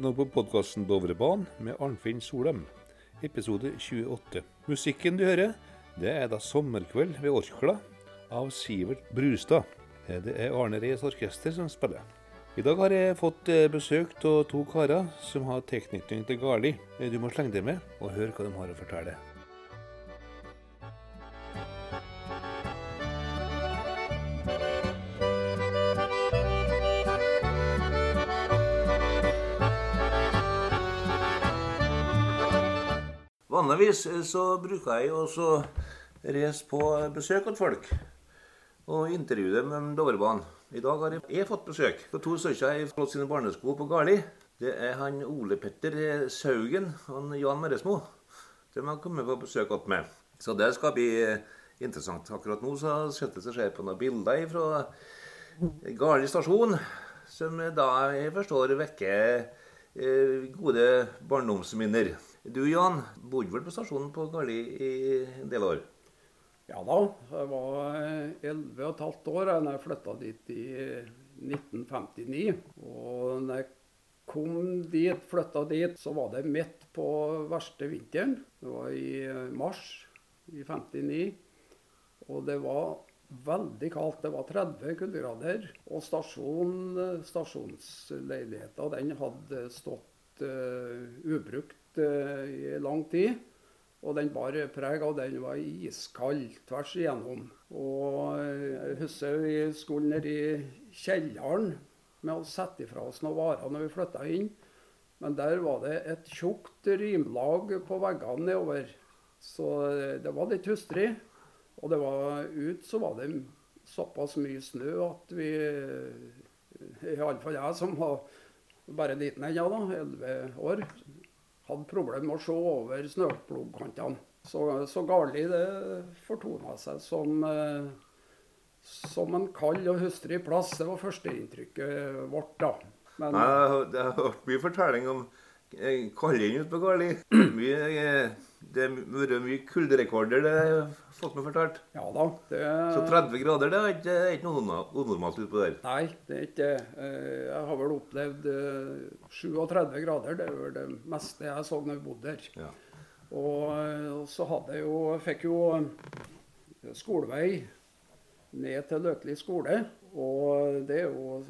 hører nå på podkasten Dovrebanen med Arnfinn Solheim, episode 28. Musikken du hører, det er da 'Sommerkveld ved Orkla' av Sivert Brustad. Det er Arne Rees Orkester som spiller. I dag har jeg fått eh, besøk av to karer som har tilknytning til Garli. Du må slenge deg med og høre hva de har å fortelle. Vanligvis eh, så bruker jeg også reise på besøk hos folk og intervjue dem om Dovrebanen. I dag har jeg fått besøk av to stykker har fått sine barnesko på Garli. Det er han Ole Petter Saugen og Jan Meresmo. De har kommet på besøk hos meg. Så det skal bli eh, interessant. Akkurat nå så sitter jeg på noen bilder fra Garli stasjon, som da jeg forstår vekker eh, gode barndomsminner. Du Jan, bodde vel på stasjonen på Garli i en del år? Ja da. Jeg var 11 15 år da jeg flytta dit i 1959. Og når jeg kom dit, flytta dit, så var det midt på verste vinteren. Det var i mars i 59. Og det var veldig kaldt. Det var 30 kuldegrader. Og stasjon, stasjonsleiligheta hadde stått uh, ubrukt uh, i lang tid. Og den bar preg av den var iskald tvers igjennom. Og jeg husker vi skulle ned i kjelleren med å sette ifra oss noen varer når vi flytta inn. Men der var det et tjukt rimlag på veggene nedover. Så det var litt hustrig. Og det var ut så var det såpass mye snø at vi Iallfall jeg som var bare liten ennå, da, 11 år, hadde problemer med å se over snøplogkantene. Så, så det fortona seg som, eh, som en kald og hustrig plass. Det var førsteinntrykket vårt, da. Men, det har hørt mye fortelling om eh, kalding ute på Garli. Eh, det har vært mye kulderekorder, det har fått meg fortalt. Ja da. Det... Så 30 grader, det er ikke, ikke noe unormalt utpå der? Nei, det er ikke det. Jeg har vel opplevd 37 grader. Det vel det meste jeg så når jeg bodde her. Ja. Og, så hadde jeg jo Fikk jo skolevei ned til Løkli skole. Og det er jo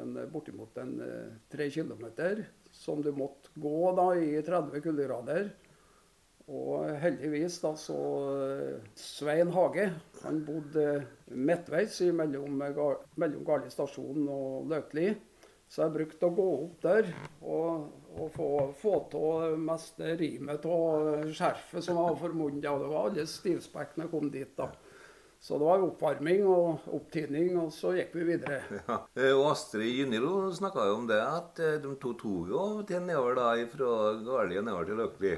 en, bortimot en tre kilometer som du måtte gå da i 30 kuldegrader. Og heldigvis da så Svein Hage han bodde midtveis mellom, mellom Garli stasjon og Løkli. Så jeg brukte å gå opp der og, og få, få av meste rimet av skjerfet som var for munnen. Det var alle stivspekkene kom dit. da. Så det var oppvarming og opptidning, og så gikk vi videre. Ja. Og Astrid Gynilo snakka jo om det, at eh, de to toga til nedover da, fra Garli og nedover til Løkli.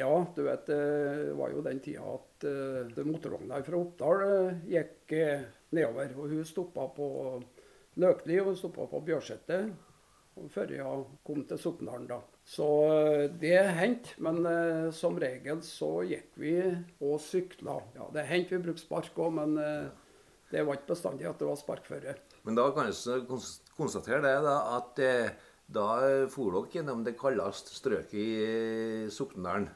Ja, du vet, det var jo den tida at uh, motorvogna fra Oppdal uh, gikk uh, nedover. Og hun stoppa på Løkli og hun stoppa på Bjørsetet før hun kom til Sokndalen. da. Så det hendte, men som regel så gikk vi og sykla. Ja, det hendte vi brukte spark òg, men det var ikke bestandig at det var sparkføre. Men da kan vi konstatere det da, at da for dere gjennom det kaldeste strøket i Soknedalen.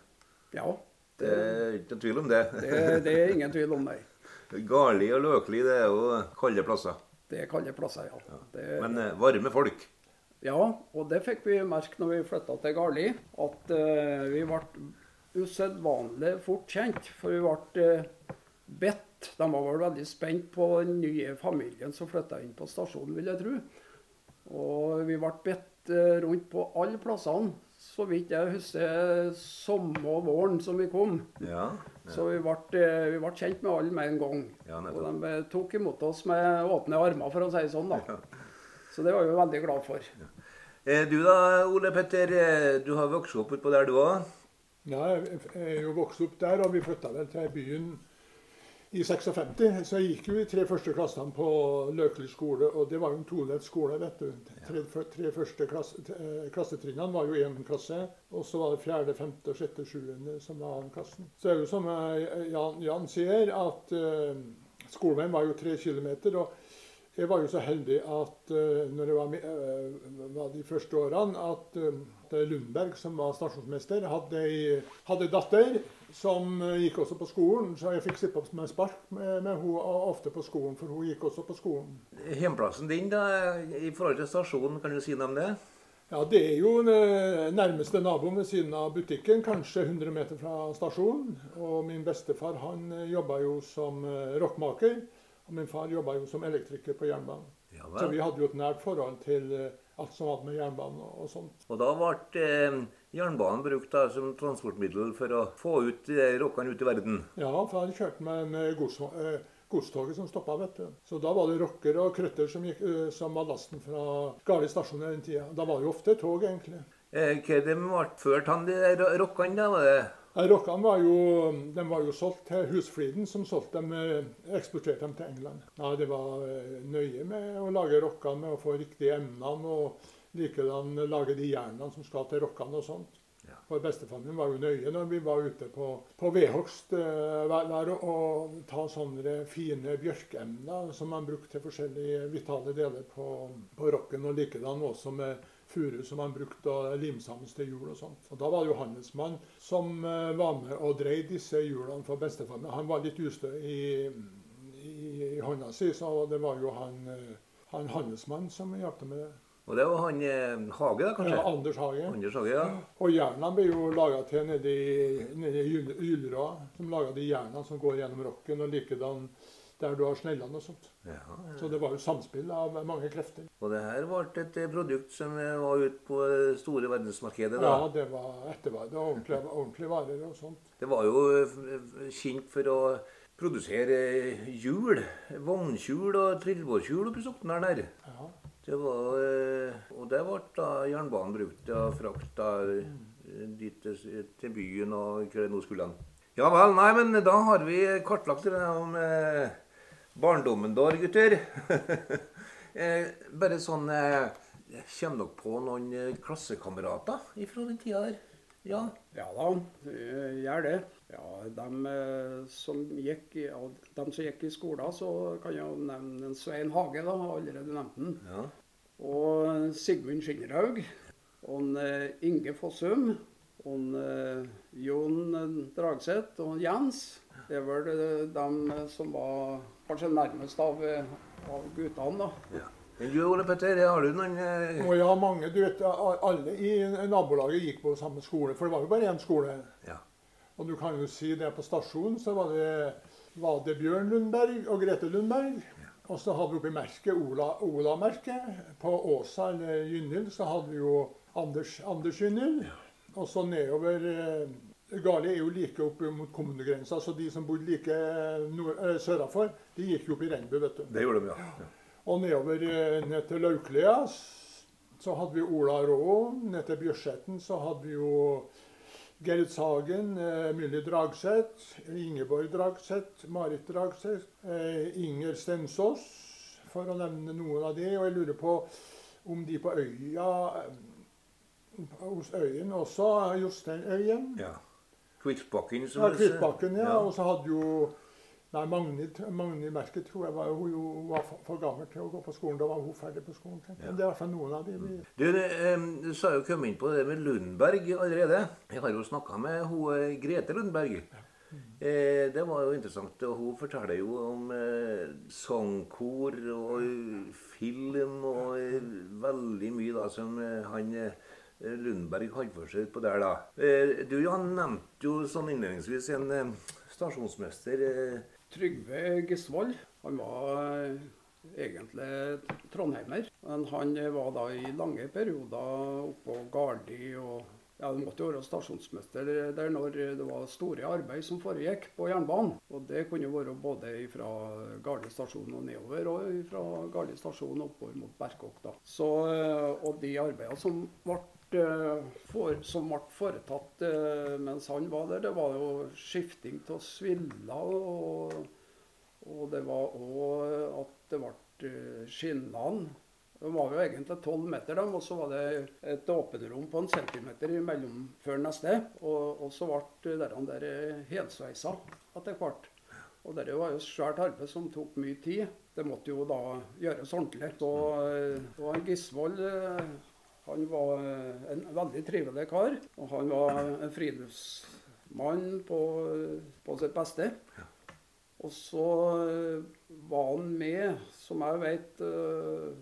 Ja. Det, det er ikke tvil om det. det. det. er ingen tvil om det. Garli og Løkli det er jo kalde plasser. Det er kalde plasser, ja. ja. Det, Men eh, varme folk? Ja, og det fikk vi merke når vi flytta til Garli. At uh, vi ble usedvanlig fort kjent. For vi ble uh, bedt. De var vel veldig spent på den nye familien som flytta inn på stasjonen, vil jeg tro. Og vi ble bedt uh, rundt på alle plassene så vidt jeg husker, samme våren som vi kom. Ja, ja. Så vi ble, vi ble, kjent med alle med en gang. Ja, og de tok imot oss med åpne armer, for å si det sånn. da. Så det var vi veldig glad for. Eh, du da, Ole Petter. Du har vokst opp utpå der, du òg? Ja, jeg er jo vokst opp der, og vi flytta vel til byen i 56 så jeg gikk jo i tre første klassene på Løkli skole. Og det var jo en todelt skole. vet du. Tre, tre første klasse, eh, klassetrinnene var jo én klasse. Og så var det fjerde, femte, sjette, sjuende som var annen klassen. Så er det jo som eh, Jan, Jan sier, at uh, skoleveien var jo tre kilometer. Og jeg var jo så heldig at uh, når jeg var, med, uh, var de første årene, at uh, Lundberg, som var stasjonsmester, hadde ei, datter som gikk også på skolen. Så jeg fikk sitte opp med spark med, med henne ofte på skolen, for hun gikk også på skolen. Hjemplassen din da, i forhold til stasjonen, kan du si noe om det? Ja, Det er jo nærmeste naboen ved siden av butikken, kanskje 100 meter fra stasjonen. Og min bestefar han jobba jo som rockmaker. Og min far jobba jo som elektriker på jernbanen. Ja, så vi hadde jo et nært forhold til eh, alt som hadde med jernbanen og, sånt. Og da ble eh, jernbanen brukt da, som transportmiddel for å få ut eh, rockene ut i verden? Ja, for han kjørte med en gods, eh, godstoget som stoppa, vet du. Så da var det rocker og krøtter som, gikk, eh, som var lasten fra Garli stasjon i den tida. Da var det jo ofte tog, egentlig. Eh, hva de ble ført han de rockene, da? var det? Rockene var jo, de var jo solgt til Husfliden, som dem, eh, eksporterte dem til England. Ja, Det var eh, nøye med å lage rockene, med å få riktige emnene, og likedan lage de jernene som skal til rockene og sånt. Ja. For Bestefaren min var jo nøye når vi var ute på, på vedhogst uh, hver, og ta sånne fine bjørkeemner som man brukte til forskjellige vitale deler på, på rocken. Og likedan også med furu som han brukte å lime sammen til hjul og sånt. Og Da var det jo handelsmann som uh, var med og dreide disse hjulene for bestefar. Han var litt ustø i, i, i, hånda si, så det var jo han, uh, han handelsmann som hjalp med det. Og det var han eh, Hage, da, kanskje? Ja, Anders Hage. Anders Hage ja. Og jerna ble jo laga til nede i Ylra, Som laga de jerna som går gjennom rocken, og likedan der du har snellene og sånt. Ja, ja. Så det var jo samspill av mange krefter. Og det her ble et eh, produkt som var ute på det store verdensmarkedet? da? Ja, det var ettervare. Ordentlige, ordentlige varer og sånt. Det var jo eh, kjent for å produsere hjul, vognhjul og trillebårhjul oppi Soknaren her. Ja. Det var, eh, og det ble da jernbanen brukt til å frakte dit til byen og hvor det nå skulle. Ja vel, nei, men da har vi kartlagt det om eh, barndommen da, gutter. Eh, bare sånn eh, Kommer dere på noen eh, klassekamerater fra den tida der? Ja. ja da, gjør det. Ja, de som gikk, ja, de som gikk i skolen, så kan jeg nevne Svein Hage. da, har allerede nevnt den. Ja. Og Sigmund Skinnerhaug. Og Inge Fossum. Og Jon Dragseth og Jens. Det er vel de som var kanskje nærmest av, av guttene. da. Ja. Du Ole Petter, har du noen eh... oh, Ja, mange. Du vet, Alle i nabolaget gikk på samme skole, for det var jo bare én skole. Ja. Og du kan jo si det på stasjonen, så var det, var det Bjørn Lundberg og Grete Lundberg. Ja. Og så hadde vi oppi merket Ola-merket. Ola på Åsa eller Gynnhild så hadde vi jo Anders, Anders Gynnhild. Ja. Og så nedover eh, Gali er jo like opp mot kommunegrensa, så de som bodde like eh, sørafor, de gikk jo opp i Rennebu, vet du. Det gjorde de, ja. ja. Og nedover eh, ned til Lauklia så hadde vi Ola Rå. Ned til Bjørsetten så hadde vi jo Gerrit Sagen, eh, Milly Dragseth, Ingeborg Dragseth, Marit Dragseth, eh, Inger Stensås, for å nevne noen av de. Og jeg lurer på om de på øya hos Øyen også, Jostein Øyen. Ja. Kvitbakken? Ja, Kvitsbakken, ja. Og så hadde jo Nei, Magnhild, Magnhild Merket tror jeg var, hun var for, gammel til å gå på skolen. Da var hun ferdig på skolen. Ja. Men det er i hvert fall noen av de Mm. Du, du sa jo kommet inn på det med Lundberg allerede. Jeg har jo snakka med hun, eh, Grete Lundberg. Ja. Mm. Eh, det var jo interessant. og Hun forteller jo om eh, sangkor og film og eh, veldig mye da som han Lundberg hadde for seg på der, da. Eh, du Jan nevnte jo sånn innledningsvis en eh, stasjonsmester. Trygve Gisvold. Han var egentlig trondheimer. Men han var da i lange perioder oppå Gardi og ja, Det måtte jo være stasjonsmester der når det var store arbeid som foregikk på jernbanen. Og det kunne være både fra Gardi stasjon og nedover, og fra Gardi stasjon oppover mot Berkåk. da. Og de arbeidene som ble Eh, for, som ble foretatt uh, mens han var der, det var jo skifting av sviller. Og, og, det var òg at det ble uh, skinnene. De var jo egentlig tolv meter, dem, og så var det et åpenrom på en centimeter imellom før neste. Og, og så ble de der helsveisa etter hvert. Og det var jo svært arbeid som tok mye tid. Det måtte jo da gjøres ordentlig. Så, eh, og Gisvold eh, han var eh, en veldig trivelig kar. Og han var en friluftsmann på, på sitt beste. Og så eh, var han med, som jeg vet eh,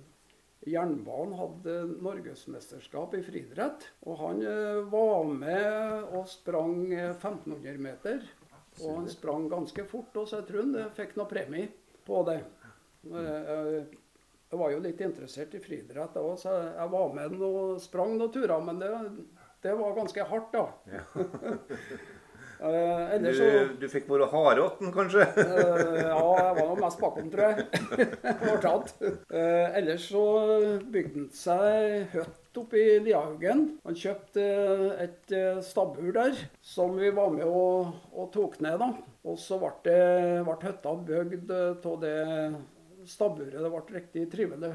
Jernbanen hadde norgesmesterskap i friidrett. Og han var med og sprang eh, 1500 meter. Og han sprang ganske fort, og så jeg tror han fikk noe premie på det. Jeg var jo litt interessert i friidrett òg, så jeg- var med og sprang noen turer. Men det, det var ganske hardt, da. Eh, du, så Du, fikk være hardåtten, kanskje? Eh, ja, jeg var nå mest bakom, tror jeg. jeg tatt. Eh, ellers så bygde han seg høtt oppe i Liahaugen. Han kjøpte eh, et uh, stabbur der som vi var med og, og tok ned. da. Og så ble, det- ble hytta bygd av det stabburet. Det ble riktig trivelig.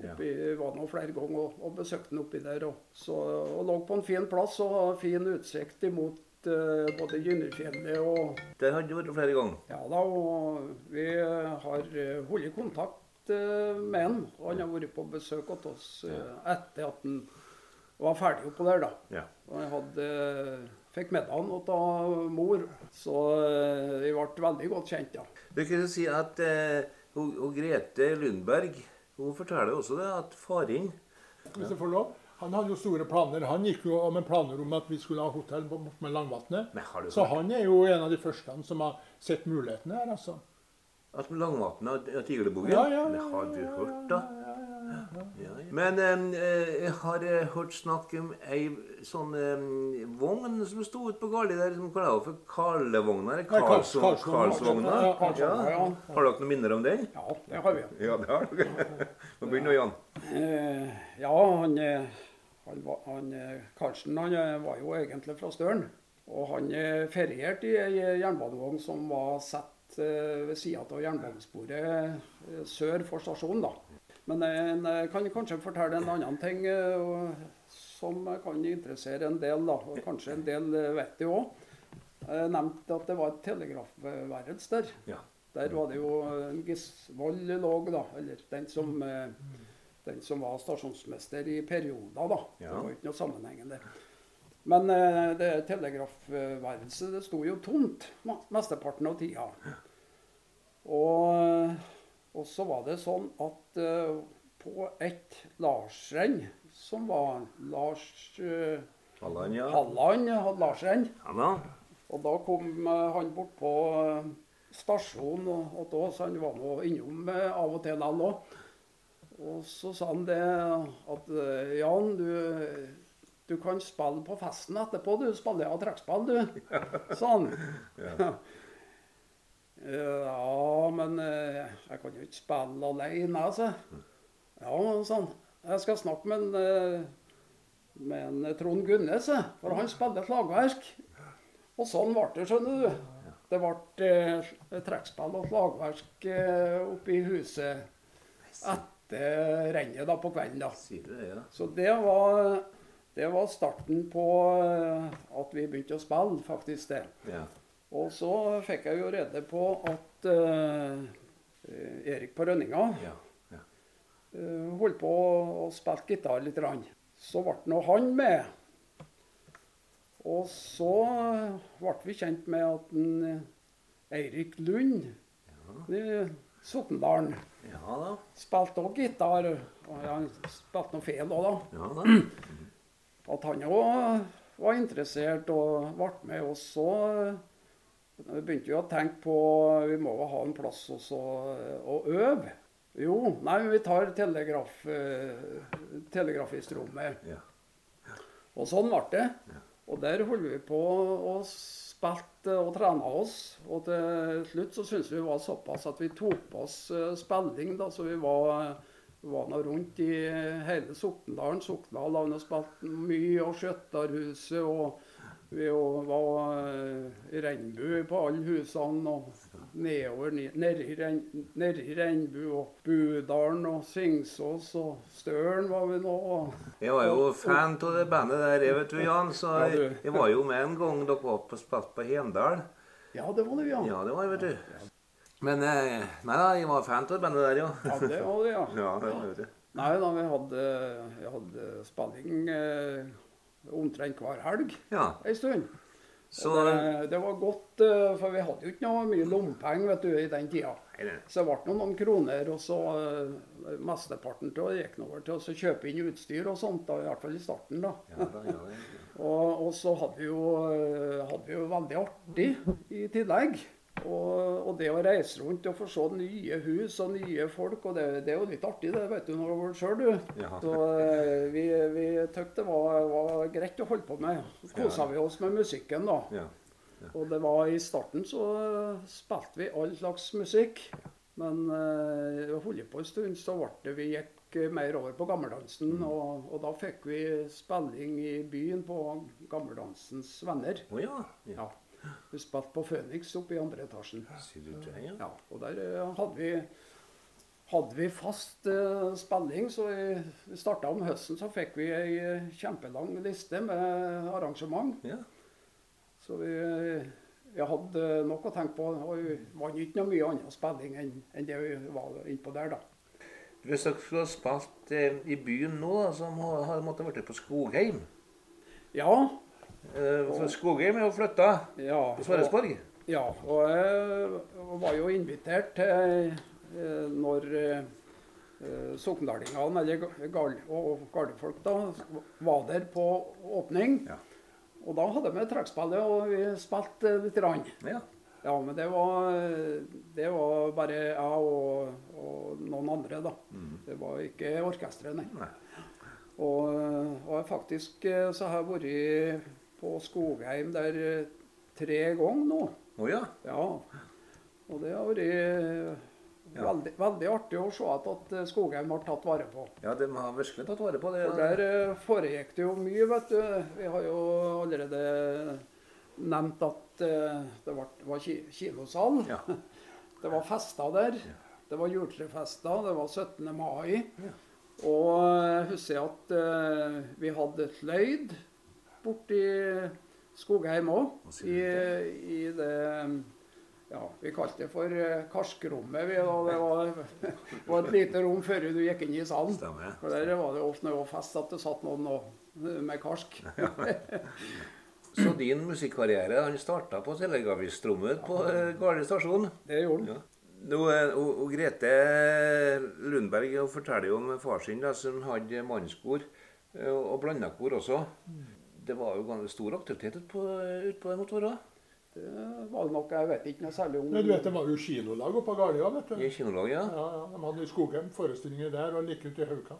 Ja. Oppi, var nå flere ganger og, og besøkte den oppi der. Og, så, og lå på en fin plass og hadde fin utsikt imot eh, både Gynnerfjellet og Der hadde du vært flere ganger. ja da, og vi har eh, holdt kontakt eh, med han. Og han har vært på besøk hos oss etter at han var ferdig oppå der, da. Ja. Og jeg hadde, med fikk middagen av mor, så vi ble veldig godt kjent, ja. Du kan si at eh, og, og Grete Lundberg hun forteller også det at faren Hvis jeg får lov. Han hadde jo store planer. Han gikk jo med planer om at vi skulle ha hotell borte med Langvatnet. Så han er jo en av de første som har sett mulighetene her, altså. at Langvatnet og og Tigerlebuggen? Ja, ja, ja, ja, ja, ja, ja. Ja, ja. Men eh, jeg har eh, hørt snakk om ei sånn eh, vogn som sto ute på Garli der, som kaller for Karlevogna? Eller Karls- Karlsvogna? Ja, Ja. ja. Har dere noen minner om den? Ja, det har vi. Ja, det har dere. Nå begynner Jan. Eh, ja, han, eh, han, han Karlsen han var jo egentlig fra Støren. Og han ferierte i ei jernbanevogn som var satt ved sida av jernbanesporet sør for stasjonen. da. Men en jeg kan kanskje fortelle en annen ting eh, som kan interessere en del. da, og Kanskje en del eh, vet det òg. Jeg nevnte at det var et telegrafværelse der. Ja. Der var det jo en Gisvold lå, da. Eller den som, eh, den som var stasjonsmester i perioder, da. Ja. Det var ikke noe sammenhengende. Men eh, det telegrafværelset det sto jo tomt mesteparten av tida. Og, og så var det sånn at uh, på et Larsrenn, som var Lars uh, Halland, ja. Halland hadde Larsrenn, Ja da. og da kom uh, han bort på stasjonen og, og da, så han var nå innom av og til han òg. Og så sa han det at Jan, du, du kan spille på festen etterpå. Du spiller ja trekkspill, du. Sa han. Ja. Ja, men eh, jeg kan jo ikke spille alene, altså. Ja, sånn. Jeg skal snakke med en, eh, med en Trond Gunnes, for han spiller slagverk. Og sånn ble det, skjønner du. Det ble eh, trekkspill og slagverk eh, oppe i huset etter rennet da på kvelden. da. Så det var, det var starten på eh, at vi begynte å spille, faktisk det. Ja. Og så fikk jeg jo rede på at uh, Erik på Rønninga ja. ja. Uh, holdt på å spille gitar litt. Rann. Så ble nå han med. Og så ble vi kjent med at en, eh, Eirik Lund i Sokndalen Ja da. spilte òg gitar. Og han spilte noe feil òg, da. Ja da. At han òg var interessert og ble med. Og så eh, begynte jo å tenke på vi må jo ha en plass også å øve. Jo, nei, vi tar telegraf, eh, telegrafisrommet. Ja. Og sånn ble det. Og der holdt vi på og spilte og trena oss. Og til slutt så syntes vi det var såpass at vi tok på oss eh, spilling, da, så vi var, var nå rundt i hele Sokndalen. Sokndal har spilt mye, og Skjøttarhuset, og vi var regnbue i Regnbu på alle husene, og nedover ne- nedi Regnbue og Budalen og Singsås og Støren var vi nå. Jeg var jo fan av det bandet der, jeg vet du, Jan. Så jeg, jeg var jo med en gang dere var på spilte på Hendal. Ja, det var det, ja. Ja, det var jeg, vet du. Men eh, nei da, jeg var fan av det bandet der, ja. Ja, det var det, ja. Ja, det var jo det. Nei da, vi hadde, vi hadde spilling eh, omtrent hver helg Ja, en stund. så det, det var godt, eh, for vi hadde jo ikke noe mye lompenger i den tida. Så det ble noen kroner, og så eh, mesteparten til det gikk over til å kjøpe inn utstyr og sånt, da, i hvert fall i starten. da. Ja, da, ja, ja. Og, og så hadde vi, jo, eh, hadde vi jo veldig artig i tillegg. Og, og det å reise rundt og få se nye hus og nye folk, og det, det er jo litt artig, det vet du når du har vært sjøl, du. Ja. Så eh, vi, vi tykte det var, var greit å holde på med. Så kosa vi oss med musikken, da. ja. Og det var i starten så spilte vi all slags musikk. Men vi uh, holdt på en stund, så ble vi gikk eh, mer over på gammeldansen. Og, og da fikk vi spilling i byen på Gammeldansens venner. Å ja. Vi spilte på Phoenix oppe i andre etasjen. Du det, ja? Ja, og der eh, hadde vi, hadde vi fast uh, spilling, så vi, starta om høsten, så fikk vi ei eh, kjempelang liste med arrangement. Ja. Så vi, vi hadde nok å tenke på. Og vi vant ikke noe mye annen spilling enn, enn det vi var innpå der, da. Hvis dere skulle ha spilt eh, i byen nå, da, så må, måtte vært på Skogheim. Ja. Eh, Skogheim er jo flytta ja til Sverresborg. Ja, og jeg var jo invitert til eh, når eh, sokndalingene, eller gal, og gardefolk, da, var der på åpning. Ja. Og da hadde vi trekkspillet, og vi spilte litt. Rann. Ja. Ja, men det var, det var bare jeg og, og noen andre, da. Det var ikke orkesteret, nei. Nei. Og, og faktisk så har jeg vært på Skogheim der eh, tre ganger nå. Å ja. Ja. Og det har vært eh, Ja. veldig, veldig artig å se at, at Skogheim har tatt vare på. Ja, de har virkelig tatt vare på det. For der eh, foregikk det jo mye, vet du. Vi har jo allerede nevnt at eh, det var, var ki kilosal. Ja. Det var fester der. Det var juletrefester. Det var 17. mai. Ja. Og jeg husker at eh, vi hadde et løyd borti Skogheim òg. I, I det ja, Vi kalte det for eh, karskrommet. Vi, da. Det var, var et lite rom før du gikk inn i salen. Stemmer. For Der var det ofte når det var fest at det satt noen og, med karsk. Så din musikkarriere han starta på telegrafistrommet på Garde Garli stasjon. Det gjorde han. Ja. Nå, eh, og, og Grete Lundberg forteller jo om far sin da, som hadde mannskor eh, og blandakor også. Det var jo ganske stor aktivitet utpå ut på det måtte. Det var det nok, jeg vet ikke noe særlig om Men du vet, Det var jo kinolag oppe på Garlia. vet du. I kinolag, ja. Ja, ja, De hadde i Skogheim forestillinger der og like ute i Hauka.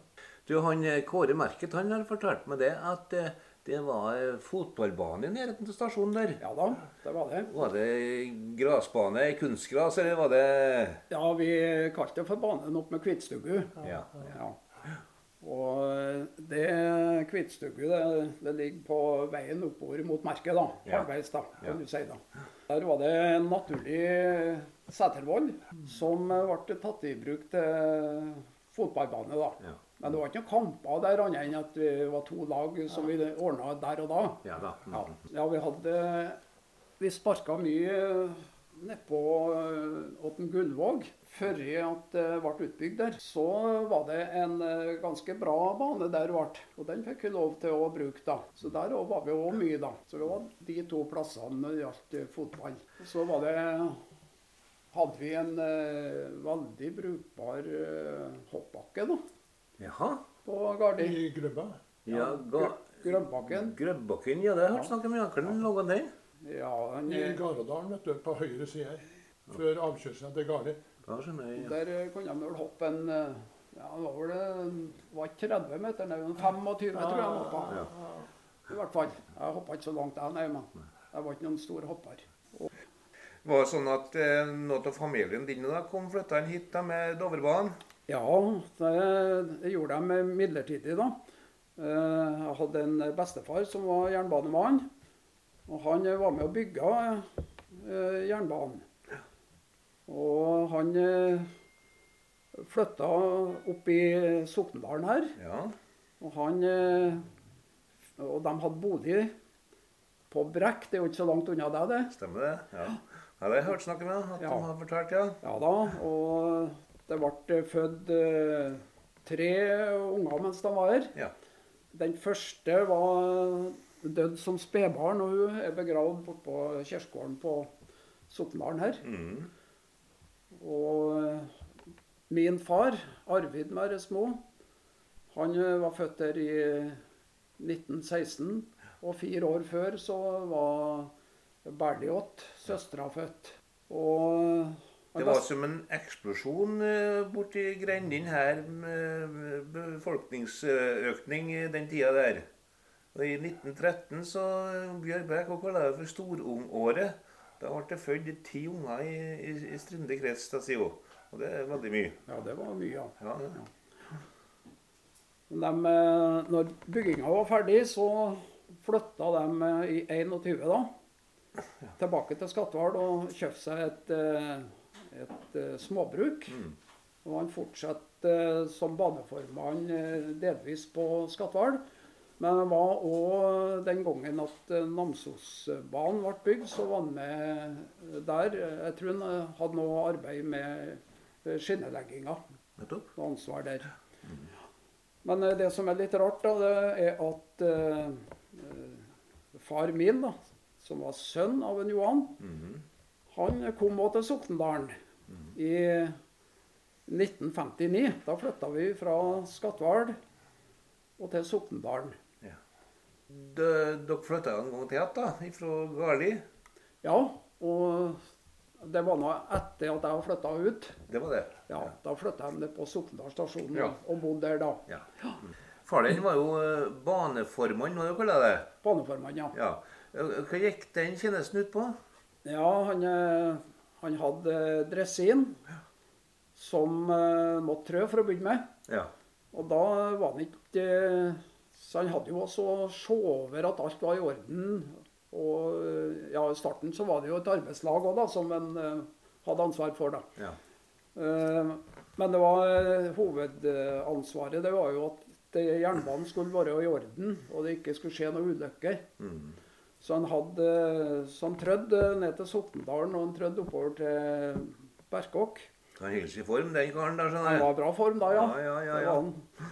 Du, han eh, Kåre Merket han har fortalt meg det at eh, det var eh, fotballbane i nærheten til stasjonen der. Ja da, det var det. Var det grasbane, kunstgras, eller var det Ja, vi kalte det for banen opp med Kvitstugu. Ja. Ja. Og det kvittstykket det, det ligger på veien oppover mot merket, da. Halvveis, da, kan du si. da. Der var det en naturlig setervoll som ble tatt i bruk til fotballbane, da. Ja. Men det var ikke noen kamper der annet enn at vi var to lag som vi ordna der og da. Ja da. Ja, ja vi hadde Vi sparka mye nedpå Åtten Gullvåg før at det ble utbygd der. Så var det en eh, ganske bra bane der ble, og den fikk vi lov til å bruke da. Så der var vi òg mye, da. Så det var de to plassene når det gjaldt fotball. Så var det hadde vi en eh, veldig brukbar eh, hoppbakke da, Jaha. på Gardi. I Grøbba. Ja, ga, Grønbakken. Grøbbakken, ja, det har jeg hørt snakk om. Ja, Hvordan lå den? Ja, den, I Garadalen, vet du, på høyre side her. Før avkjørselen til Garli. Da skjønner jeg. Ja. Der eh, kunne de vel hoppe en eh, ja, det var vel eh, var ikke 30 meter, nei, men 25 tror jeg han hoppa. Ja. I hvert fall. Jeg hoppa ikke så langt, jeg, nei, men jeg var ikke noen stor hopper. Var det sånn at eh, noen av familien din da kom flytta inn hit da med Dovrebanen? Ja, det, det gjorde de midlertidig, da. Eh, Jeg hadde en bestefar som var jernbanemann. Og han var med og bygga eh, jernbanen. Og han eh, flytta opp i Sokndalen her. Ja. Og han eh, Og de hadde bolig på Brekk, det er jo ikke så langt unna deg, det. Stemmer det? Ja. Ja, det har jeg hørt snakke med, at Ja. de har fortalt, ja. Ja da, og det ble født eh, tre unger mens de var her. Ja. Den første var død som spedbarn, og hun er begravd bortpå kirkegården på Sokndalen her. Mm. Og eh, min far, Arvid Mæresmo, han eh, var født der i 1916. Og fire år før så var Berliot, søstera, født. Og Det var som en eksplosjon eh, borti grendene her med befolkningsøkning den tida der. Og I 1913 så Bjørbæk og kalte det for storungåret. Da ble det født ti unger i, i, i Strinde krets, da, sier hun. Og det er veldig mye. ja, det var mye, ja. Ja, ja. Dem, eh, når bygginga var ferdig, så flytta de eh, i 21 da, tilbake til Skatval og kjøpte seg et, eh, et småbruk. Mm. Og han fortsatte som baneformann delvis på Skatval. Men det var òg den gangen at eh, Namsosbanen ble bygd, så var han med der. Jeg tror han eh, hadde noe arbeid med eh, skinnelegginga noe ansvar der. Men det som er litt rart, da, det er at eh, far min, da, som var sønn av en Johan, Mhm. han kom òg til Sokndalen i 1959. Da flytta vi fra Skatval og til Sokndalen. Dere flytta en gang til igjen, da? Fra Garli? Ja, og det var nå etter at jeg flytta ut. Det var det? Ja, Da flytta jeg ned på Sokndal stasjon Ja. og bodde der da. Ja. Far din var jo eh, baneformann, hva du kaller det? Baneformann, ja. Ja. Eh, Hva gikk den tjenesten ut på? Ja, han, eh, han hadde dressin som måtte trø for å begynne med. Ja. Og da var han ikke Så han hadde jo også se over at alt var i orden. Og eh, ja, i starten så var det jo et arbeidslag òg, da, som han uh, hadde ansvar for, da. ja. Uh, Men det var uh, hovedansvaret det var jo at det, jernbanen skulle være i orden, og det ikke skulle skje noen ulykker. Mm. Så han hadde Så han trødde ned til Sokndalen, og han trødde oppover til Berkåk. Han holder seg i form, den karen der. Han var i bra form da, ja. Ja, ja, ja, ja.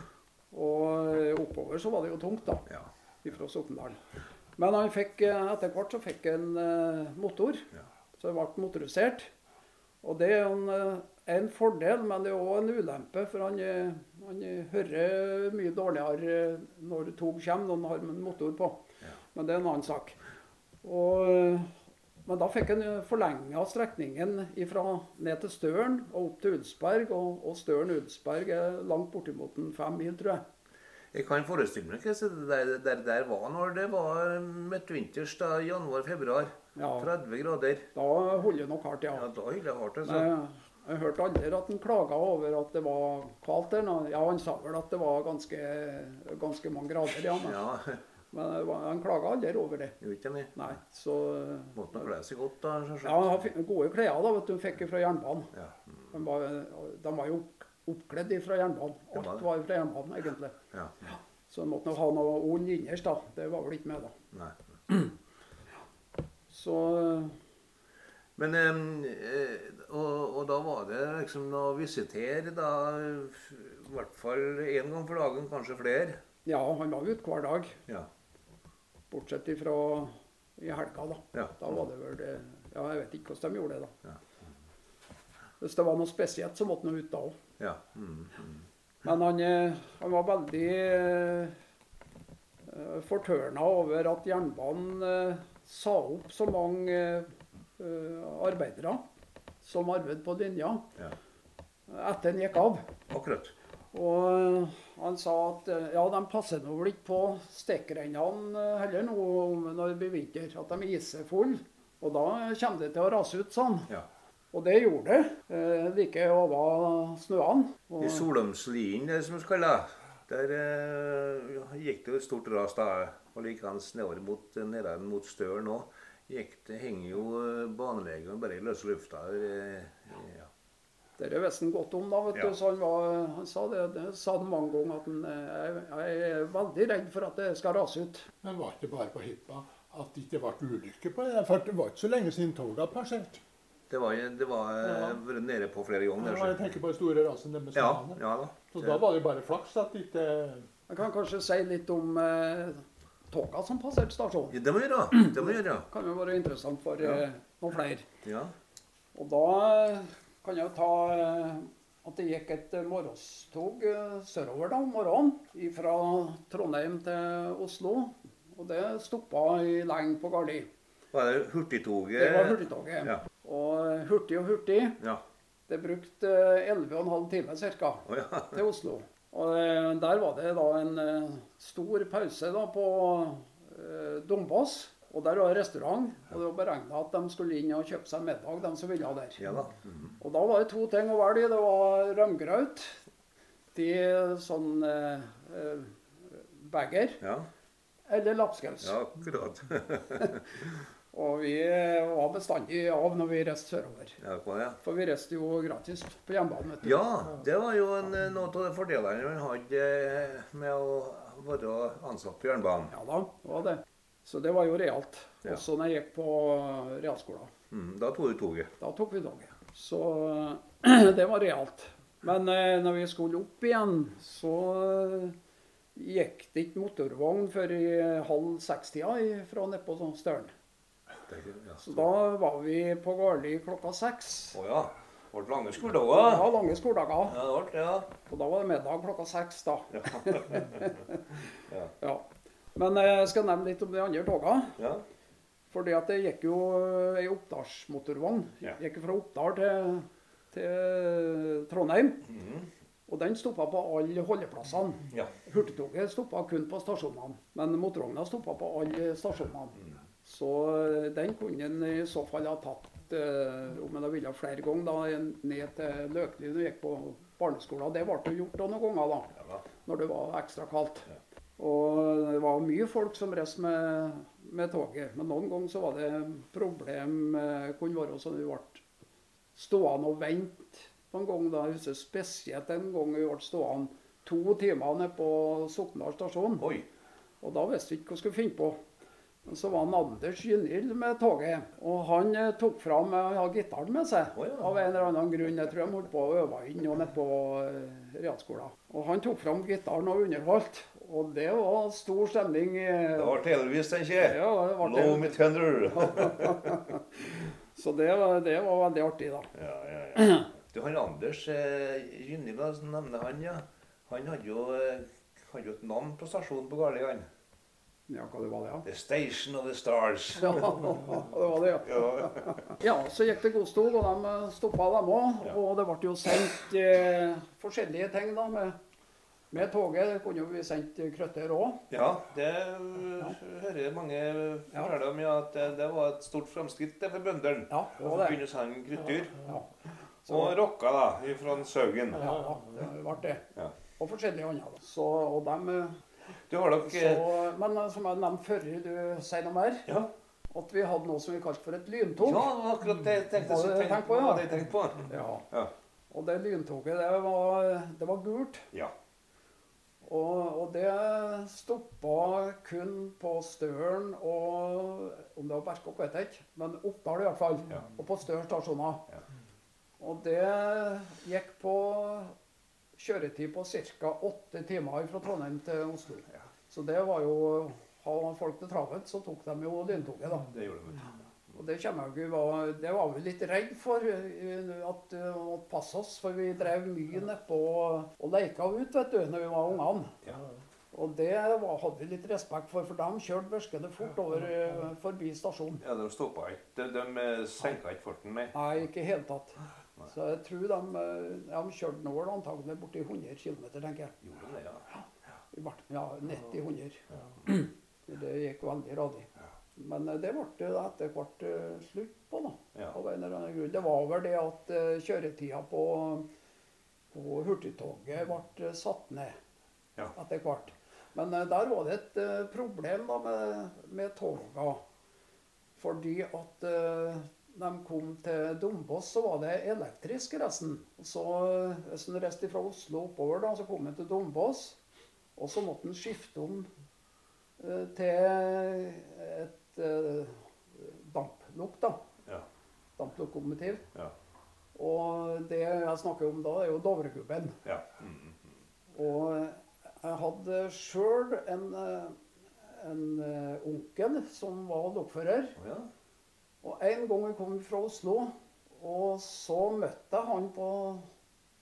Og eh, oppover så var det jo tungt, da, Ja. fra Sokndal. Men han fikk, eh, etter hvert så fikk han en motor, Ja. så det ble motorisert. Og det er en, eh, en fordel, men det er òg en ulempe, for han, eh, han eh, hører mye dårligere eh, når tog kommer, når han har en motor på. Ja. Men det er en annen sak. Og, eh, men da fikk han forlenga strekningen fra ned til Støren og opp til Udsberg. Og, og Støren-Udsberg er langt bortimot en fem mil, tror jeg. Jeg kan forestille meg hvordan det der, der, der var når det var midtvinters, da, januar-februar. Ja, 30 grader. da holder det nok hardt, ja. Ja, da holder det hardt. altså. Jeg, jeg hørte aldri at han klaga over at det var kaldt der. Ja, han sa vel at det var ganske, ganske mange grader, ja. Men, Ja, men han klaga aldri over det. gjorde ikke det. Nei, så Måtte nå kle seg godt, da. selvsagt. Ja, han fikk gode klær da, vet du, fikk fra jernbanen. Ja. De var, de var jo oppkledd fra jernbanen. Alt var fra jernbanen, egentlig. ja. Så han måtte nok ha noe ull innerst, da. Det var vel ikke med, da. Nei. Så Men eh, og, og da var det liksom å visitere da i hvert fall én gang for dagen, kanskje flere. ja, han var ute hver dag. Ja. Bortsett ifra i helga, da. ja. Da var det vel det Ja, jeg vet ikke hvordan de gjorde det, da. Ja. Hvis det var noe spesielt, så måtte han ut da òg. ja. Mm, mm. Men han, eh, han var veldig uh, fortørna over at jernbanen uh, sa opp så mange uh, arbeidere som arbeidet på linja, Ja. etter han gikk av. Akkurat. Og eh, han sa at eh, ja, de passer nå vel ikke på stekkrennene eh, heller nå når det blir vinter. At de er full. Og da kommer det til å rase ut sånn. Ja. Og det gjorde det. Eh, like over snøene. Og, I Solomslien, det som vi kaller det, der eh, gikk det jo et stort ras da. Og likeens nedover mot, nedover mot Støren òg. Gikk det henger jo banelegemet bare i løse lufta. eh, ja. Det visste han godt om, da. vet Ja. du, så han, var, han sa det, det sa han mange ganger. at han, eh, jeg, jeg er veldig redd for at det skal rase ut. Men var det bare på Hippa at det ikke ble ulykke på det? For det var ikke så lenge siden toget passerte. Det var, det var Ja. nede på flere ganger. Ja, jeg tenker på det store raset der med så. Ja, ja da. Så da var det bare flaks at ikke Jeg kan kanskje si litt om eh, toga som passerte stasjonen. Ja, det må vi gjøre. Det må gjøre. kan jo være interessant for Ja. eh, noen flere. Ja. Og da eh, kan jeg jo ta eh, at det gikk et eh, morgenstog eh, sørover da om morgenen fra Trondheim til Oslo. Og det stoppa i lenge på Garli. Var det Hurtigtoget? Det var Hurtigtoget. Ja. Og hurtig og hurtig. Ja. Det brukte eh, 11,5 timer ca. Oh, ja. til Oslo. Og der var det da en stor pause da på Dombås. Og der var det restaurant, og det var beregna at de skulle inn og kjøpe seg middag, de som ville der. ja da. Mhm. Og da var det to ting å velge i. Det var rømgraut til sånn eh, eh, bager, Ja. eller lapskaus. ja, akkurat. Og vi eh, var bestandig av når vi reiste sørover. Ja? For vi reiste jo gratis på hjemmebane. Ja, det var jo en, eh, noen av de fordelene man hadde med å være ansatt på jernbanen. Ja da, det var det. Så det var jo realt. Ja. Også når jeg gikk på realskolen. Mm, da tok du toget. Da tok vi toget. Så det var realt. Men eh, når vi skulle opp igjen, så eh, gikk det ikke motorvogn før i halv seks-tida fra nede på sånn Støren. Ja. Så da var vi på Garli klokka seks. Å ja. Det ble lange skoledager. var lange skoledager. Ja, det ble ja. Og da var det middag klokka seks, da. Ja. Ja. Men eh, jeg skal nevne litt om de andre togene. ja. Fordi at det gikk jo ei Oppdalsmotorvogn. Ja. Gikk fra Oppdal til, til Trondheim. Mm. Og den stoppa på alle holdeplassene. ja. Hurtigtoget stoppa kun på stasjonene, men motorvogna stoppa på alle stasjonene. Så eh, den kunne en i så fall ha tatt eh, om en ville flere ganger da, ned til Løkli når jeg gikk på barneskolen. Det ble jo gjort da noen ganger da. når det var ekstra kaldt. Ja. Og det var mye folk som reiste med, med toget. Men noen ganger så var det problem. eh, kunne være sånn at vi ble stående og vente på en gang. da, Jeg husker spesielt en gang vi ble stående to timer nede på Sokndal stasjon. Oi. Og da visste vi ikke hva vi skulle finne på. Men så var han Anders Gynild med toget. Og han eh, tok fram eh, ja, gitaren med seg. oh, ja. Av en eller annen grunn. Jeg tror de holdt på å øve inn nede på realskolen. Og han tok fram gitaren og underholdt. Og det var stor stemning. eh, Det ble televis, tenker jeg. ja, det var Low det. me tender. Så det, var- det var veldig artig, da. Ja, ja, ja. Du, han Anders eh, Gynninga, som nevner han, ja. Han hadde jo, eh, hadde jo et navn på stasjonen på Garli, han. Ja, hva det var det, ja. The Station of the Stars. Ja, det var det, ja. Ja, så gikk det godstog, og de stoppa dem òg. Og det ble jo sendt eh, forskjellige ting da, med, med toget. Det kunne vi sendt krøtter òg. ja det hører mange fortelle om, ja, at det, det var et stort framskritt for bøndene. Ja, Å å sende krydddyr. Ja. Og rocka, da, fra Saugen. Ja, ja, det ble det. Ja. Og forskjellige andre. Så, og dem, Du har så, dere men eh, som jeg nevnte før du sier noe mer, Ja, at vi hadde noe som vi kalte for et lyntog. ja akkurat det tenkte, jeg så tenkte tenkte på, ja? Det jeg tenkte på. Ja. Ja. Og det lyntoget, det var, det var gult. Ja. Og, og det stoppa kun på Støren og Om det var Berkåk, vet jeg ikke, men Oppdal i hvert fall. Ja. Og på Støren stasjoner. Ja. Og det gikk på kjøretid på ca. åtte timer fra Trondheim til Oslo. Ja. Så det var jo Har folk det travelt, så tok de jo lyntoget, da. Det gjorde de. Og det kommer jeg ikke var, Det var vi litt redd for, eh, at vi måtte passe oss. For vi drev mye nedpå og leika ut, vet du, når vi var ungene. Ja. Og det var, hadde vi litt respekt for, for de kjørte børskene fort over eh, forbi stasjonen. Ja, de stoppa ikke. De, de eh, senka ikke farten mer. Nei, ikke i hele tatt. Så jeg tror de, eh, de kjørte nå antagelig borti 100 km, tenker jeg. Gjorde de det, ja. Ja, 90-100. Det gikk veldig radig. Men eh, det ble det etter hvert eh, slutt på, da. Ja. Av en eller annen grunn. Det var vel det at uh, kjøretida på, på hurtigtoget ble eh, satt ned Ja. etter hvert. Men eh, der var det et eh, problem da med, med toga. Fordi at de kom til Dombås, så var det elektrisk resten. Så eh, hvis en reiste fra Oslo oppover, da, så kom en til Dombås. Og så måtte en skifte om eh, til et uh, damplukk, da. Ja. damplokomotiv. Ja. Og det jeg snakker om da, er jo Dovregubben. ja. Mm. Og jeg hadde sjøl en, eh, en eh, onkel som var lokfører. Oh, ja. Og en gang jeg kom fra Oslo, og så møtte jeg han på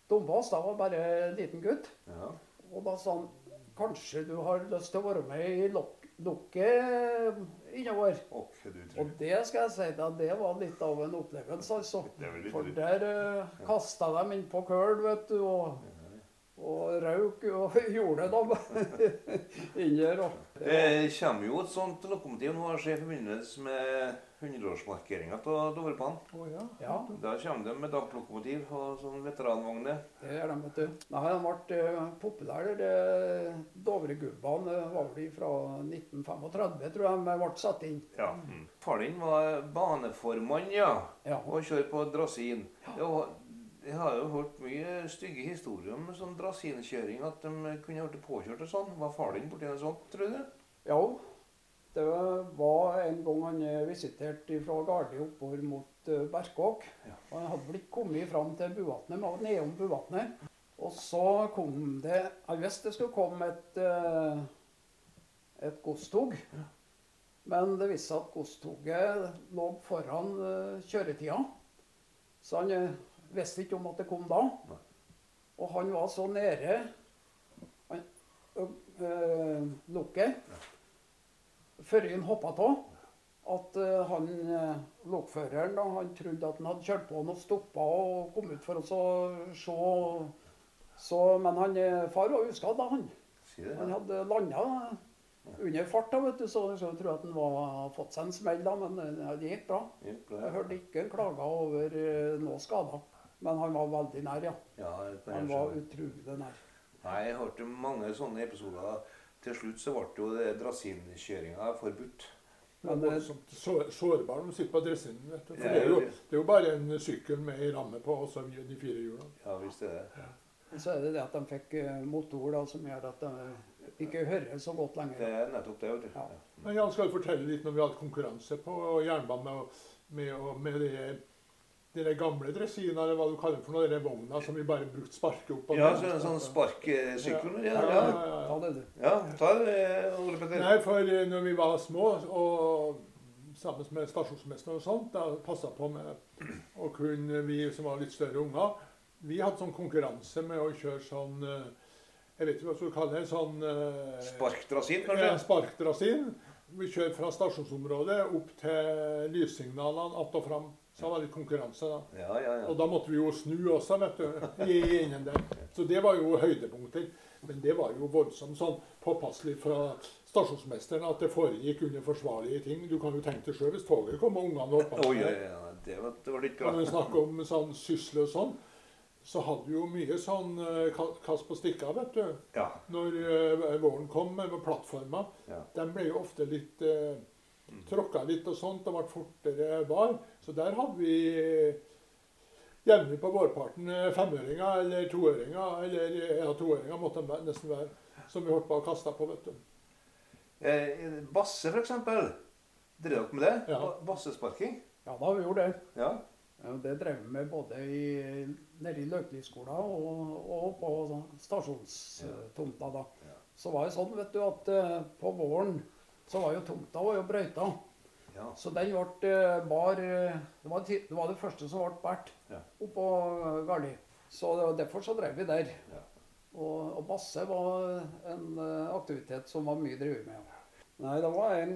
Dombås. Da var jeg bare en liten gutt. ja. Og da sa han kanskje du har lyst til å være med i lok lokket innover. Og Og det skal jeg si deg, det var litt av en opplevelse, altså. For der uh, kasta de inn på køl, vet du, og, og røyk og gjorde dem inni her. Det kommer jo et sånt lokomotiv nå skjer i forbindelse med 100-årsmarkeringa av Dovrebanen. Oh, ja. Ja, Da kommer de med damplokomotiv og sånn veteranvogner. det gjør de, vet du. Nei, de ble uh, populære. det- Dovregubbene var vel fra 1935, tror jeg, de ble satt inn. Ja. Far din var baneformann, ja. Ja, Og kjørte på drasin. Det var, jeg har jo hørt mye stygge historier om sånn drasinkjøring, at de kunne blitt påkjørt og sånn. Var far din borti noe sånt, tror du? ja. Det var en gang han visitert fra Gardi oppover mot uh, Berkåk. Ja. Han hadde vel ikke kommet fram til Buvatnet, men nedom Buvatnet. Og så kom det Han visste det skulle komme et, eh, et godstog. Men det viste seg at godstoget lå foran eh, kjøretida. Så han eh, visste ikke om at det kom da. Nei. Og han var så nede han, ø, eh, lukket før han hoppa av. At øh, han lokføreren da, han trodde at han hadde kjørt på han og stoppa og kom ut for å så se. Så, men han, far var uskadd da, han. Han hadde landa under farta, vet du, så jeg tror at han var, fått seg en smell da, men det gikk bra. Jeg hørte ikke han klaga over noe skader. Men han var veldig nær, ja. Ja, det Han var utrolig nær. Nei, jeg hørte mange sånne episoder. Til slutt så ble jo det drasinkjøringa forbudt. Det Men det- er sår- sårbar når de sitter på dressinen. vet du. For Ja, det er, jo, det- det er jo bare en sykkel med ei ramme på, og så de fire hjulene. Ja, visst er det. Og så er det det at de fikk eh, motor da, som gjør at de ikke hører så godt lenger. Det er nettopp det. vet du. Ja. Men Jan skal du fortelle litt når vi hadde konkurranse på jernbane med, med, med de, de der gamle dressinene, eller hva du kaller for noe, de vogna som vi bare brukte sparke opp. Ja, så en sånn sparkesykkel? Ja, Ja, ja. ja, ja. det du. ja ta det, Ole Petter. Nei, for eh, når vi var små, og sammen med stasjonsmesteren og sånt, da passa på med å kunne, vi som var litt større unger, vi hadde sånn konkurranse med å kjøre sånn eh, Jeg vet ikke hva du kaller det. Sånn Sparkdrasin, kanskje? Ja, sparkdrasin. Vi kjører fra stasjonsområdet opp til lyssignalene att og fram. Så det var litt konkurranse da. Ja, ja, ja. Og da måtte vi jo snu også, vet du. I enden der. Så det var jo høydepunkter. Men det var jo voldsomt sånn påpasselig fra stasjonsmesteren at det foregikk under forsvarlige ting. Du kan jo tenke deg sjøl hvis toget kom og ungene på Oi, ja, ja, det var, det var litt Når vi snakker om sånn sysle og sånn, så hadde vi jo mye sånn eh, kast på stikka, vet du. Ja. Når eh, våren kom med plattforma. Ja. De ble jo ofte litt eh, tråkka litt og sånt. Det ble fortere var. Så der hadde vi jevnlig på vårparten eh, femøringer eller toøringer. Eller eh, ja, toøringer måtte de nesten være. Som vi holdt på å kaste på, vet du. Eh, basse, eksempel. Drev dere med det? Ja. Bassesparking? Ja, da vi gjorde det. Ja. Ja, det drev vi med både i, nede i Løkliskolen og, og på stasjonstomta. da. Ja. Så var det sånn vet du, at eh, på våren så var jo tomta var jo brøyta. Ja. Så den ble eh, bar eh, det, var det var det første som ble båret Ja. oppå Garli. Så derfor så drev vi der. Ja. Og, og basse var en eh, aktivitet som var mye drevet med. Nei, det var en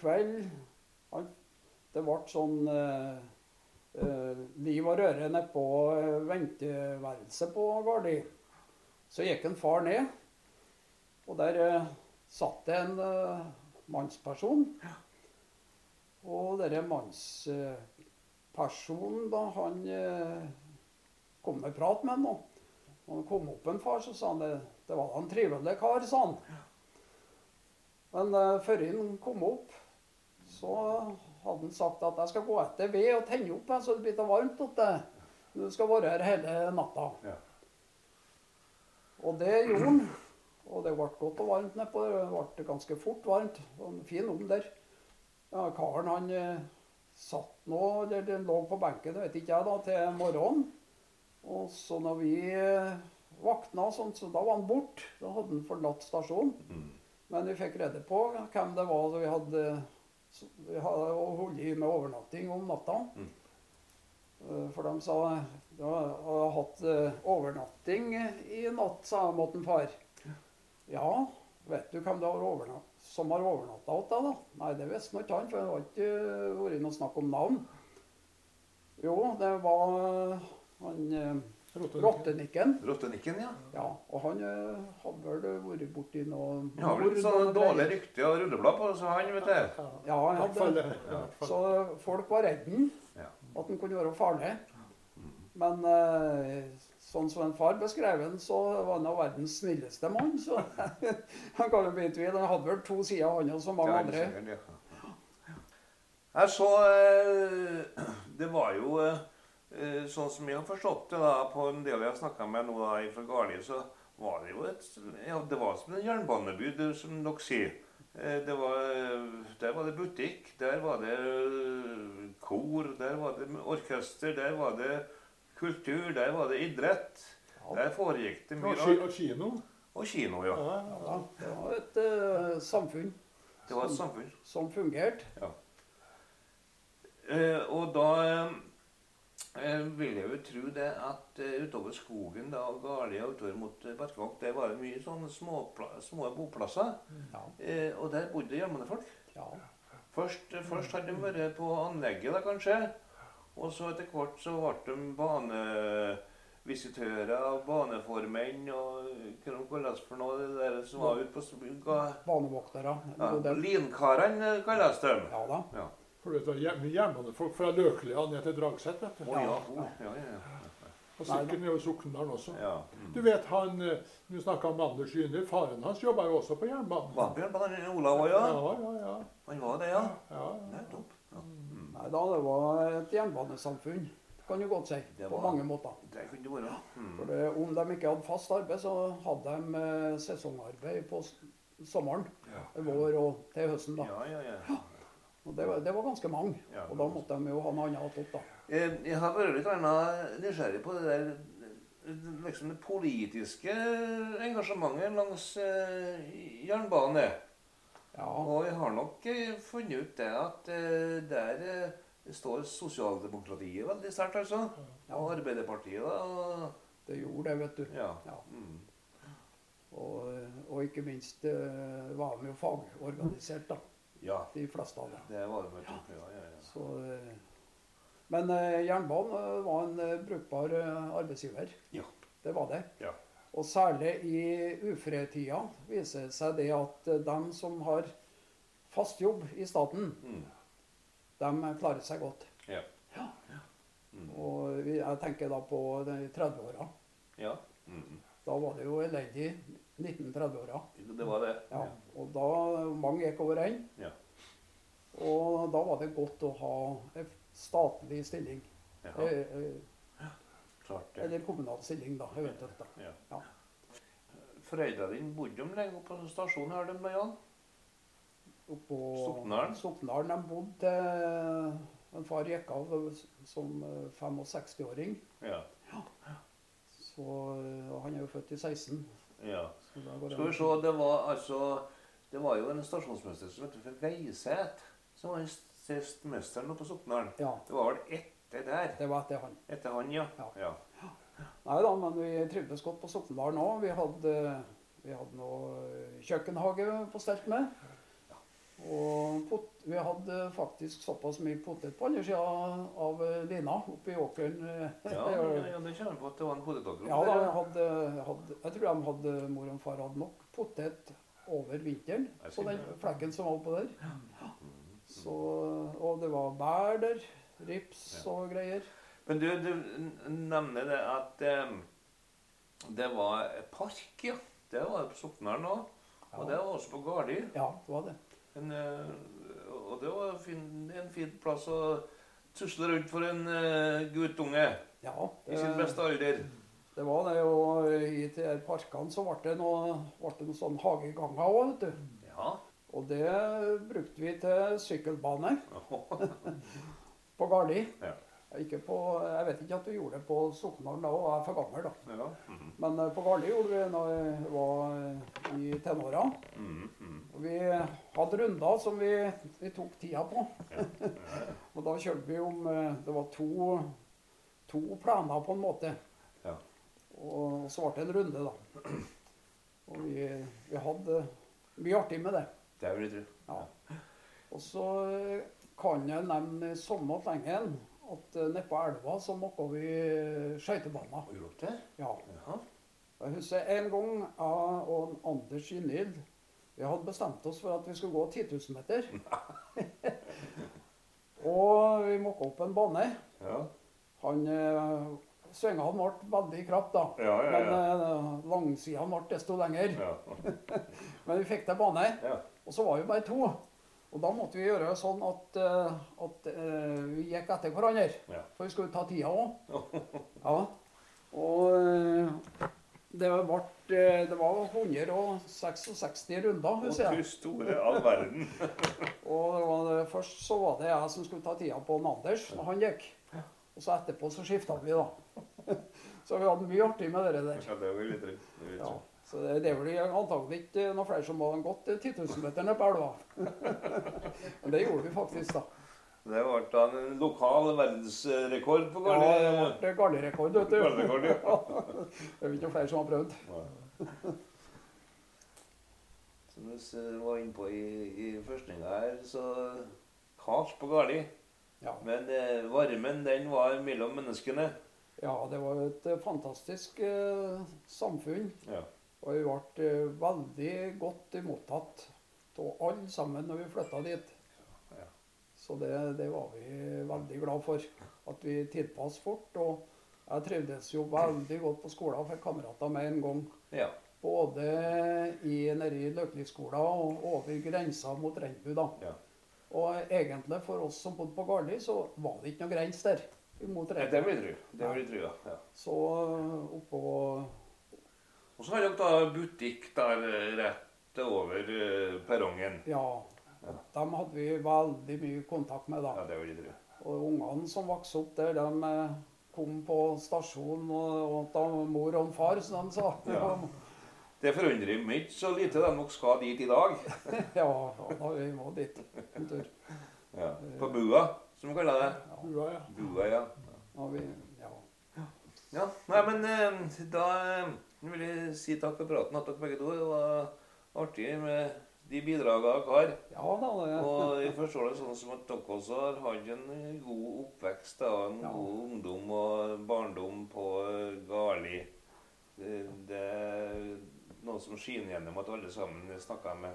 kveld Det ble sånn eh, liv og røre nede på venteværelset på Gardi. Så gikk en far ned, og der eh, satt det en eh, mannsperson. Og denne mannspersonen, da, han eh, kom med prat med ham. Når han kom opp en far, så sa han det, det var en trivelig kar, sa han. Men uh, før han kom opp, så hadde han sagt at jeg skal gå etter ved og tenne opp, så det blir så varmt at det. Du skal være her hele natta. Ja. Og det gjorde han. Og det ble godt og varmt nedpå. Det ble ganske fort varmt. Og en fin ovn der. Ja, Karen han eh, satt nå, eller den lå på benken, vet ikke jeg, da, til morgenen. Og så når vi eh, vakna, og så da var han borte. Da hadde han forlatt stasjonen. Mm. Men vi fikk rede på hvem det var vi hadde, vi hadde holdt med overnatting om natta. Mm. Eh, For de sa ja, jeg har hatt overnatting i natt, sa måten far. Ja, vet du hvem det har overnatt, som har overnatta hos deg, da? Nei, det visste ikke han, for det har ikke eh, vært noe snakk om navn. Jo, det var han eh, Rottenikken. Rottenikken. Ja. Ja, og han eh, hadde vel vært borti noe Han har vel sånn dårlig rykte og rulleblad på så han, vet du. Ja, Ja, han hadde. Så folk var redde Ja. at han kunne være farlig. Men eh, sånn som en far beskrev han, så var han av verdens snilleste mann. Så han kan jo bli i tvil. Han hadde vel to sider, han og så mange andre. sikkert, ja. Så eh, Det var jo eh, eh, sånn som jeg har forstått det da, på en del jeg har snakka med nå da, fra Garli, så var det jo et Ja, det var som en jernbaneby, som dere sier. Det var, der var det butikk, der var det kor, der var det orkester, der var det kultur, der var det idrett. Ja. Der foregikk det mye Og, rart. og kino. Og kino, ja. Ja, ja. Ja, det var et uh, samfunn Det var et samfunn. som fungerte. Eh, og da eh, vil jeg jo tro det at eh, utover skogen da, og Garli og utover mot eh, Berkevåg, der var det mye sånne små, små boplasser. Ja. Eh, og der bodde jernbanefolk. ja. Først, eh, først hadde de vært på anlegget, da kanskje. Og så etter hvert så ble de banevisitører, og baneformenn og hva de kalles for noe, det der som var ute på ga- Banevoktere. ja. Linkarene kalles de. Ja da. Ja. For det var jern- jernbanefolk fra Løklia ned til Dragset. vet du. Å ja. Ja. oh, ja, ja, ja. Og sikkert nede hos Sokndalen også. ja. Mm. Du vet han, eh, Du snakka om Anders Jyner. Faren hans jobba jo også på jernbanen. Var på jernbanen, Olav òg, ja? Ja, ja, ja. Han var det, ja? ja, ja. Nettopp. Ja. Nei da, det var et jernbanesamfunn, kan du godt si. Det På mange måter. Det kunne det være. For Mm. det, om de ikke hadde fast arbeid, så hadde de eh, sesongarbeid på sommeren, Ja. vår og til høsten. da. Ja, ja, ja. Og det, var- det var ganske mange. Ja, Og da måtte de jo ha noe annet opp, da. Eh, Jeg har vært litt nysgjerrig på det der liksom det politiske engasjementet langs eh, jernbane. Ja, Og jeg har nok eh, funnet ut det at eh, der eh, står sosialdemokratiet veldig sterkt, altså. Og Arbeiderpartiet, da. det gjorde det, vet du. Ja. Ja. Mm. Og, og ikke minst var de jo fagorganisert, da. ja. De fleste av dem. Det var det. Ja, ja, ja. Så, men jernbanen var en brukbar arbeidsgiver. Ja. Det var det. Ja. Og særlig i uføretida viser det seg det at eh, de som har fast jobb i staten, Mm. de klarer seg godt. Ja. Ja. Mm. Og jeg tenker da på de 30-åra. Ja. Mm. Da var det jo elendig 1930-åra. Det var det. Ja. Og da mange gikk over ende. Ja. Og da var det godt å ha en statlig stilling. Ja. Eh, eh, Klart ja. Eller kommunal stilling, da, eventuelt. da. Ja. Ja. Foreldra dine bodde de lenge på stasjonen her, de da, Jan? Oppå Soknaren. De bodde til en far gikk av som eh, 65-åring. Ja. Så eh, han er jo født i 16. ja. Skal vi se, det var altså Det var jo en stasjonsmester som het for Veiseth, som var sist mesteren oppe på Soknaren. Ja, Det var vel etter der. det var etter han. Etter han, ja. Ja. ja. Nei da, men vi trivdes godt på Sokndalen òg. Vi hadde, vi hadde noe eh, kjøkkenhage på stelt med. Og pot, vi hadde faktisk såpass mye potet på andre sida av lina lina, oppi åkeren. eh, Ja, ja, det kjenner på at det var en potetåker Ja, da, jeg, hadde, hadde, jeg tror de hadde, mor og far hadde nok potet over vinteren på den flekken som var oppå der. Så, og det var bær der. Rips og greier. Men du, du nevner det at eh, det var park, ja. Det var på Soknaren òg. Og det var også på Gardi. Ja, det var det. En, eh, og det var fin, en fin plass å tusle rundt for en uh, guttunge Ja, i sin beste alder. det var det. Og i de parkene så ble det noe, noe sånn hageganger òg, vet du. Ja. Og det brukte vi til sykkelbane. på Garli. Ja. Ikke på, jeg vet ikke at du gjorde det på Sokndalen da, og jeg er for gammel da. Ja. Mhm. Men eh, på Garli gjorde vi det når jeg var eh, i tenåra. Mm -hmm. Vi hadde runder som vi, vi tok tida på. og da kjørte vi om eh, Det var to, to planer på en måte. Ja. Og så ble det en runde, da. Og vi, vi hadde mye artig med det. Det vil jeg tro. Ja. Og så kan jeg nevne samme slengen at eh, nede på elva så måtte vi skøytebaner. Gjort det? Ja. Jaha. Jeg husker en gang jeg og Anders Ginhild vi hadde bestemt oss for at vi skulle gå 10 000 meter. og vi måka opp en bane. Ja. Han eh, Svingene ble veldig krapp, da. Ja, ja, ja. Men uh, eh, langsidene ble desto lenger. Ja. Men vi fikk til bane. Ja. Og så var vi bare to. Og da måtte vi gjøre sånn at, eh, at eh, vi gikk etter hverandre. Ja. For vi skulle ta tida òg. Ja. Og eh, det, ble, det var 166 runder, Å, husker du jeg. store all verden. Og det var, først så var det jeg som skulle ta tida på Anders når han gikk. Og så etterpå så skifta vi, da. Så vi hadde mye artig med det der. Ja, det var litt, litt. Ja. Så det, det er vel antagelig ikke noen flere som hadde gått 10 000 meter ned på elva. Men det gjorde vi faktisk, da. Det ble da en lokal verdensrekord på Ja, det ble gallerekord, vet du. Ja. Det er ikke flere som har prøvd. Som vi var inne på i, i førstninga her, så kaldt på Garli. Ja. Men eh, varmen, den var mellom menneskene. ja, det var et eh, fantastisk eh, samfunn. Ja. Og vi ble eh, veldig godt mottatt av alle sammen når vi flytta dit. Så det, det var vi veldig glad for. At vi tilpasset fort. Og jeg trivdes jo veldig godt på skolen fikk kamerater med en gang. ja. Både i, nede i Løkli-skolen og over grensa mot Rennebu. da. Ja. Og egentlig for oss som bodde på Garli, så var det ikke noe grense der. Mot Rennebu. Det vil jeg tro. Ja. Så eh, oppå Og så har dere da butikk der eh, rett over eh, perrongen. Ja. Dem hadde vi veldig mye kontakt med, da. Ja, det vil jeg tro. Og ungene som vokste opp der, de eh, kom på stasjonen og, åt av mor og far, som de sa. Ja. Det forundrer meg ikke så lite de nok skal dit i dag. ja, ja, da vi må dit en tur. Ja. På bua, som vi kaller det. Bua, ja. Bua, ja. Da ja. ja. Nei, men da eh, vil jeg si takk for praten at dere begge to. Det var artig med de bidragene dere har. ja da, det, Og jeg forstår det sånn som at dere også har hatt en god oppvekst. Da, en Ja. god ungdom og barndom på Garli. Det, det er noe som skinner gjennom at alle sammen snakker med.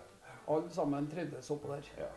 alle sammen trivdes oppå der. Ja.